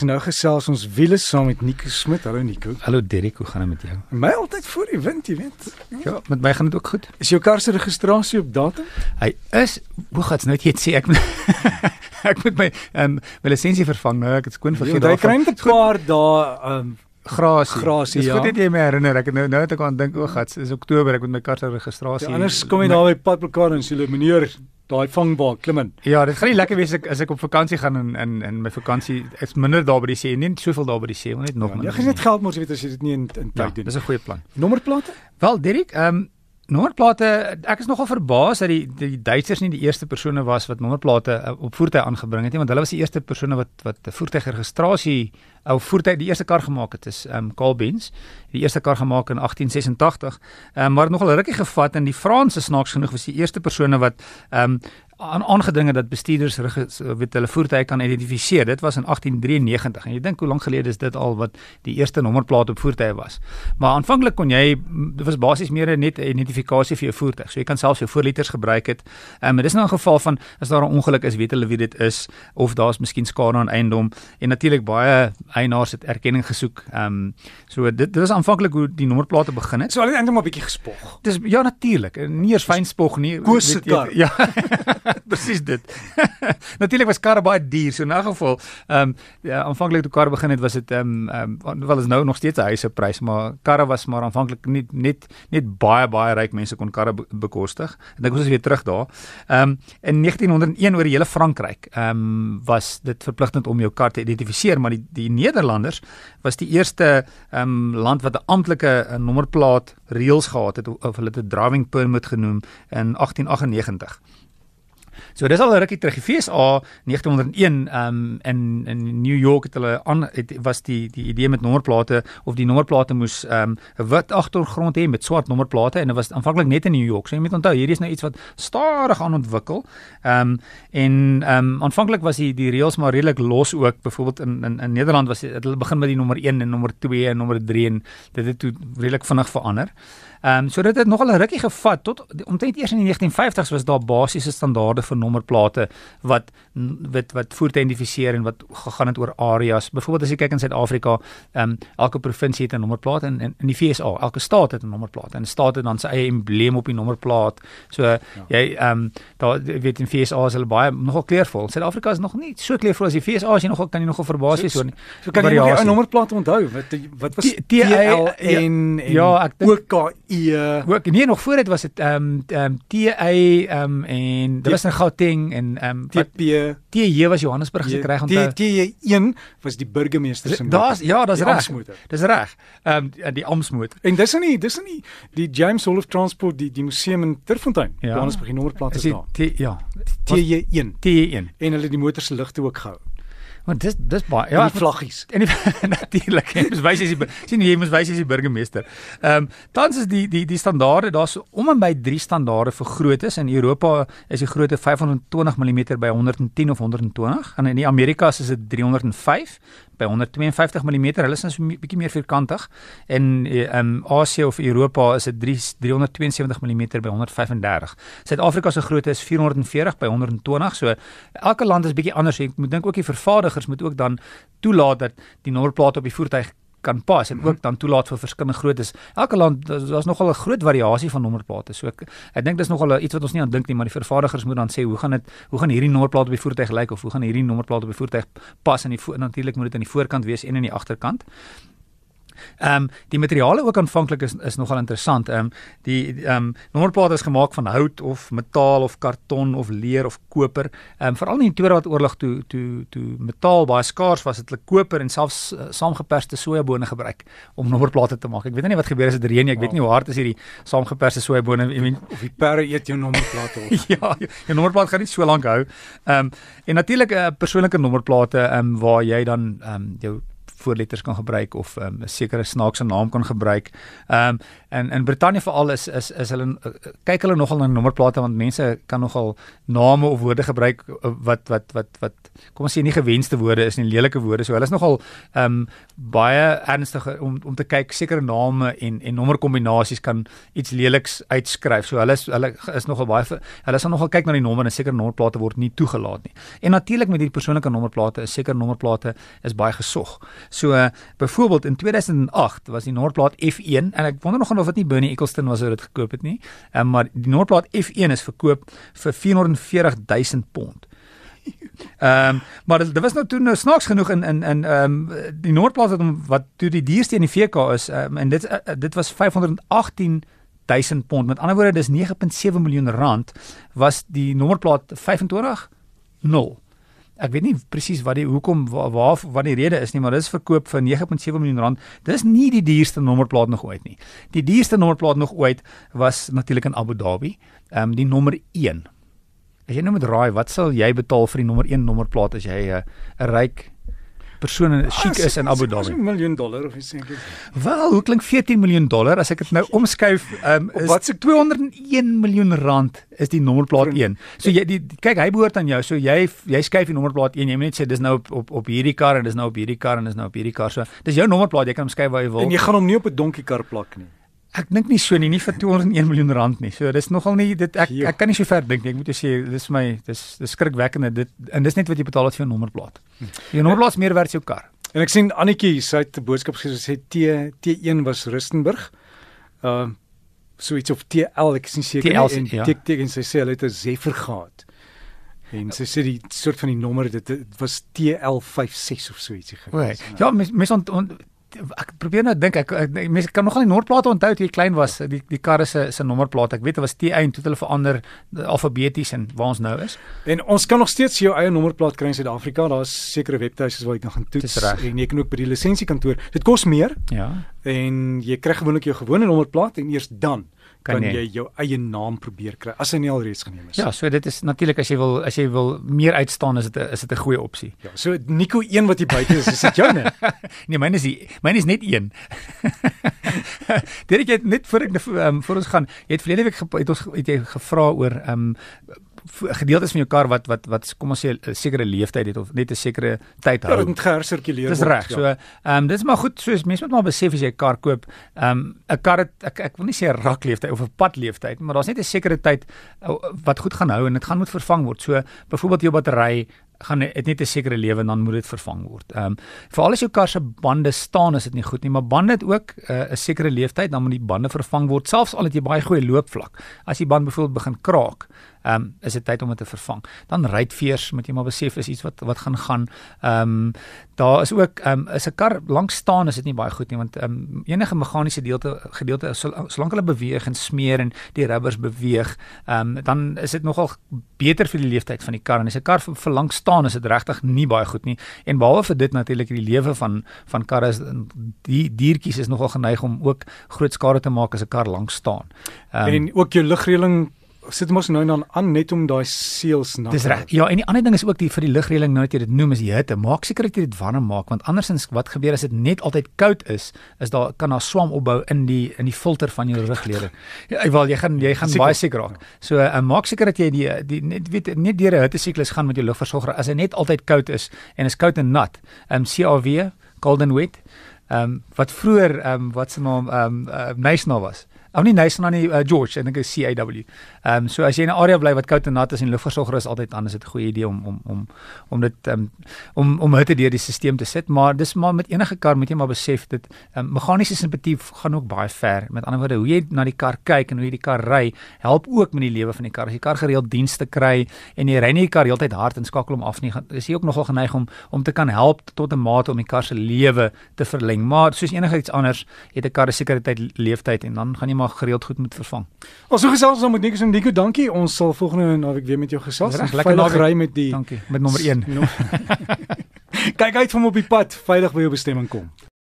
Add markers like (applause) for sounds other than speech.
Nou gesels ons wiele saam met Nico Smit. Hallo Nico. Hallo Derek, hoe gaan dit met jou? My altyd voor die wind, jy weet. Ja, met my gaan dit ook goed. Is jou kar se registrasie op datum? Hy is hoe gaan dit nou net sê ek (laughs) ek moet my ehm um, my lisensie vervang nou, ek het skoon vergeet. Ja, jy kry net 'n paar dae ehm um, grasie. Grasie, Dis ja. goed dat jy my herinner. Ek het nou nou het ek aan dink o, gats, is Oktober, ek moet my kar se registrasie. Ja, anders kom jy daar by pad mekaar en sê meneer daai vangbaar klim in. Ja, dit gaan nie lekker wees ek as ek op vakansie gaan en in in my vakansie is minder daar by die see, nie soveel daar by die see, maar net nog Ja, minder. jy gaan net geld mors jy weet as jy dit nie in in Ja, tyd doen. dis 'n goeie plan. Nommerplate? Wel, Dirk, ehm um, nommerplate, ek is nogal verbaas dat die die Duitsers nie die eerste persone was wat nommerplate uh, op voertuie aangebring het nie, want hulle was die eerste persone wat wat 'n voertuigregistrasie ou voertuig die eerste kar gemaak het is ehm um, Carl Benz, die eerste kar gemaak in 1886. Ehm um, maar het nogal rukkie gevat en die Franse snaaks genoeg was die eerste persone wat ehm um, aan aangedinge dat bestuurders weet hulle voertuie kan identifiseer. Dit was in 1893 en jy dink hoe lank gelede is dit al wat die eerste nommerplaat op voertuie was. Maar aanvanklik kon jy dit was basies meer net 'n identifikasie vir jou voertuig. So jy kan selfs jou voorliters gebruik het. Ehm um, dit is nou 'n geval van as daar 'n ongeluk is, weet hulle wie dit is of daar's miskien skade aan eiendom en natuurlik baie eienaars het erkenning gesoek. Ehm um, so dit dit was aanvanklik hoe die nommerplate begin het. So hulle het eintlik maar 'n bietjie gespog. Dis ja natuurlik, nie eers fyn spog nie. Koos se kar. Ja. (laughs) (laughs) Presies dit. (laughs) natuurlik was karre baie duur, so in 'n geval, ehm um, ja, aanvanklik toe karre begin het, was dit ehm um, um, wel is nou nog steeds 'n huiseprys, maar karre was maar aanvanklik nie net net baie baie ryk mense kon karre be bekostig. Ek dink ons is weer terug daar. Ehm um, in 1901 oor die hele Frankryk, ehm um, was dit verpligtend om jou kar te identifiseer, maar die die Nederlanders was die eerste ehm um, land wat 'n amptelike uh, nommerplaat reëls gehad het of hulle dit driving permit genoem in 1898. So dis al 'n rukkie terug. Die FSA 1901 um in in New York het hulle aan het was die die idee met nommerplate of die nommerplate moes um 'n wit agtergrond hê met swart nommerplate en dit was aanvanklik net in New York. So jy moet onthou hierdie is nou iets wat stadig aan ontwikkel. Um en um aanvanklik was die die reëls maar redelik los ook. Byvoorbeeld in in in Nederland was dit hulle begin met die nommer 1 en nommer 2 en nommer 3 en dit het toe redelik vinnig verander. Ehm um, so dit het nogal 'n rukkie gevat tot omtrent eers in die 1950s was daar basiese standaarde vir nommerplate wat wat wat voertuie identifiseer en wat gegaan het oor areas. Byvoorbeeld as jy kyk in Suid-Afrika, ehm um, elke provinsie het 'n nommerplaat en in, in die FSA, elke staat het 'n nommerplaat en 'n staat het dan sy eie embleem op die nommerplaat. So ja. jy ehm um, daar weet in FSA is hulle baie nogal kleurvol. Suid-Afrika is nog nie so kleurvol as die FSA as jy nogal kan jy nogal verbaas wees so, oor so, so kan jy nog 'n nommerplaat onthou? Wat wat was T L en ja, ek dink ook E ook nee nog voor dit was dit ehm ehm T A ehm en dit was in Gauteng en ehm um, T P T J was Johannesburg se kry onthou. T T 1 was die burgemeester se Daar's ja, dis reg. Dis reg. Ehm um, die Amsmotor. En dis nou nie dis nou nie die James Hall of Transport die die museum in Terfontein. Ja. Johannesburg die nommerplaat is daar. T ja. T J 1 T J 1 en hulle die motor se ligte ook gehou. Maar dis dis baie ja, die vlaggies. En (laughs) natuurlik, (laughs) jy moet wys as jy sien jy moet wys as die burgemeester. Ehm um, tans is die die die standaarde daar's om en by 3 standaarde vir grootes in Europa is die grootte 520 mm by 110 of 120 en in Amerikas is dit 305 by 152 mm. Hulle is nou so 'n bietjie meer vierkantig en ehm um, Asië of Europa is dit 372 mm by 135. Suid-Afrika se grootte is 440 by 120. So elke land is bietjie anders. Ek moet dink ook die vervaardigers moet ook dan toelaat dat die nommerplaat op die voertuig kan pas en ook dan toelaat vir verskillende groottes. Elke land daar's nogal 'n groot variasie van nommerplate. So ek ek dink dis nogal iets wat ons nie aan dink nie, maar die vervaardigers moet dan sê hoe gaan dit hoe gaan hierdie nommerplaat op die voertuig lyk of hoe gaan hierdie nommerplaat op die voertuig pas in die natuurlik moet dit aan die voorkant wees en aan die agterkant. Ehm um, die materiale ook aanvanklik is is nogal interessant. Ehm um, die ehm um, nommerplate is gemaak van hout of metaal of karton of leer of koper. Ehm um, veral in die Tweede Wêreldoorlog toe toe toe metaal baie skaars was, het hulle koper en selfs uh, saamgeperste sojabone gebruik om nommerplate te maak. Ek weet nie wat gebeur as dit reën nie. Ek weet nie hoe hard is hierdie saamgeperste sojabone. Ek weet of die perde eet jou nommerplate op. (laughs) ja, jou nommerplaat gaan nie so lank hou. Ehm um, en natuurlik 'n uh, persoonlike nommerplate ehm um, waar jy dan ehm um, jou voorletters kan gebruik of ehm, 'n um, sekere snaakse naam kan gebruik. Ehm um, en in Brittanje veral is is is hulle uh, kyk hulle nogal na nommerplate want mense kan nogal name of woorde gebruik uh, wat wat wat wat kom ons sê nie gewenste woorde is nie, lelike woorde. So hulle is nogal ehm um, baie ernstig om om te kyk sekere name en en nommerkombinasies kan iets leliks uitskryf. So hulle is hulle is nogal baie hulle sal nogal kyk na die nommer en sekere nommerplate word nie toegelaat nie. En natuurlik met hierdie persoonlike nommerplate, is sekere nommerplate is baie gesog. So uh, byvoorbeeld in 2008 was die nommerplaat F1 en ek wonder nog of dit nie Bernie Ecclestone was wat dit gekoop het nie. Um, maar die nommerplaat F1 is verkoop vir 440 000 pond. (laughs) Ehm um, maar dit was nou toe nou snaaks genoeg in in in ehm um, die Noordplaas wat wat toe die duurste in die VK is um, en dit uh, dit was 518 1000 pond. Met ander woorde dis 9.7 miljoen rand was die nommerplaat 25 0. Ek weet nie presies wat die hoekom waar, waar wat die rede is nie, maar dit is verkoop vir 9.7 miljoen rand. Dis nie die duurste nommerplaat nog ooit nie. Die duurste nommerplaat nog ooit was natuurlik in Abu Dhabi, ehm um, die nommer 1 As jy nou moet raai, wat sal jy betaal vir die nommer 1 nommerplaat as jy 'n uh, ryk persoon en chic ah, is in Abu Dhabi? 'n miljoen dollar of iets seker. Wel, hoe klink 14 miljoen dollar as ek dit nou omskuif, um, is wat se 201 miljoen rand is die nommerplaat 1. So jy die kyk, hy behoort aan jou. So jy jy skuif die nommerplaat 1. Jy moet net sê dis nou op op op hierdie kar en dis nou op hierdie kar en dis nou op hierdie kar. So dis jou nommerplaat, jy kan hom skuif waar jy wil. En jy gaan hom nie op 'n donkie kar plak nie. Ek dink nie so nie, nie vir 201 miljoen rand nie. So dis nogal nie dit ek ek kan nie so ver dink nie. Ek moet jou sê dis my dis dis skrikwekkende dit en dis net wat jy betaal het vir 'n nommerplaat. Jou nommerplaat is meer werd as jou kar. En ek sien Annetjie sy het 'n boodskap gesê T T1 was Rustenburg. Ehm uh, so iets of TL ek is nie seker nie en ja. tik tik en sy sê hulle het 'n Zephyr gehad. En sy sê die soort van die nommer dit, dit was TL56 of so ietsie gewees. Ja, mes mes ont, ont ek probeer nou dink ek, ek mense kan nogal die nommerplate onthou toe jy klein was die die karre se se nommerplate ek weet dit was T1 toe hulle verander alfabeties en waar ons nou is. En ons kan nog steeds jou eie nommerplaat kry in Suid-Afrika. Daar's sekere webtuise waar jy kan gaan toets en jy kan ook by die lisensiekantoor. Dit kos meer ja. en jy kry gewoonlik jou gewone nommerplaat en eers dan kan, kan jy jou eie naam probeer kry as hy nie alreeds geneem is. Ja, so dit is natuurlik as jy wil as jy wil meer uitstaan is dit is dit 'n goeie opsie. Ja, so Nico 1 wat hier buite is, is dit joune? (laughs) nee, myne is die, myne is net 1. (laughs) Dit het net voor ek um, voor ons gaan, jy het verlede week het ons het jy gevra oor ehm um, gedeeltes van jou kar wat wat wat kom ons sê 'n sekere leeftyd het of net 'n sekere tyd hou. Ja, dit moet gehersirkuleer word. Dis reg. Ja. So, ehm um, dit is maar goed, so mense moet maar besef as jy 'n kar koop, ehm um, 'n kar het ek ek wil nie sê 'n rak leeftyd of 'n pad leeftyd, maar daar's net 'n sekere tyd uh, wat goed gaan hou en dit gaan moet vervang word. So byvoorbeeld jou battery gaan dit net 'n sekere lewe dan moet dit vervang word. Ehm um, veral as jou kar se bande staan is dit nie goed nie, maar bande het ook eh, 'n uh, sekere leeftyd dan moet die bande vervang word selfs al het jy baie goeie loopvlak. As die band byvoorbeeld begin kraak, ehm um, is dit tyd om dit te vervang. Dan ruitveers moet jy maar besef is iets wat wat gaan gaan. Ehm um, daar is ook ehm um, is 'n kar lank staan is dit nie baie goed nie want ehm um, enige meganiese deelte gedeelte solank hulle beweeg en smeer en die rubbers beweeg, ehm um, dan is dit nogal beter vir die leeftyd van die kar en as 'n kar vir, vir lank staan is dit regtig nie baie goed nie. En behalwe vir dit natuurlik die lewe van van karre is die diertjies is nogal geneig om ook groot skade te maak as 'n kar lank staan. Um, en ook jou lugreëling sit mos nou dan aan net om daai seels na. Dis reg. Ja, en die ander ding is ook die vir die lugreëling nou net jy dit noem is hitte. Maak seker dat jy dit warm maak want andersins wat gebeur as dit net altyd koud is, is daar kan daar swam opbou in die in die filter van jou ruglede. Ja, wel jy gaan jy gaan seker. baie seker raak. So uh, maak seker dat jy die die net weet net deur 'n hittesiklus gaan met jou lugversorger as hy net altyd koud is en is koud en nat. Ehm um, CAW, cold and wet. Ehm um, wat vroeër ehm um, wat se naam ehm um, uh, nou was. Ou nie nice nou nie uh, George, ek dink is CAW. Ehm um, so as jy in 'n area bly wat koud en nat is en lugversorger is altyd aan, is dit 'n goeie idee om om om om dit um, om om hitte deur die stelsel te sit, maar dis maar met enige kar moet jy maar besef dit um, meganiese simpatie gaan ook baie ver. Met ander woorde, hoe jy na die kar kyk en hoe jy die kar ry, help ook met die lewe van die kar. As die kar gereeld dienste kry en jy ry nie die kar heeltyd hard en skakel hom af nie, is jy ook nogal geneig om om te kan help tot 'n mate om die kar se lewe te verleng. Maar soos enige iets anders, het 'n kar 'n sekere tyd leeftyd en dan gaan jy maar gereeld goed moet vervang. Ons so gesels dan met Nico en Nico, dankie. Ons sal volgende naweek weer met jou gesels. Lekker naweek ry met die Dankie. Met nommer 1. (laughs) Kyk uit vir hom op die pad, veilig by jou bestemming kom.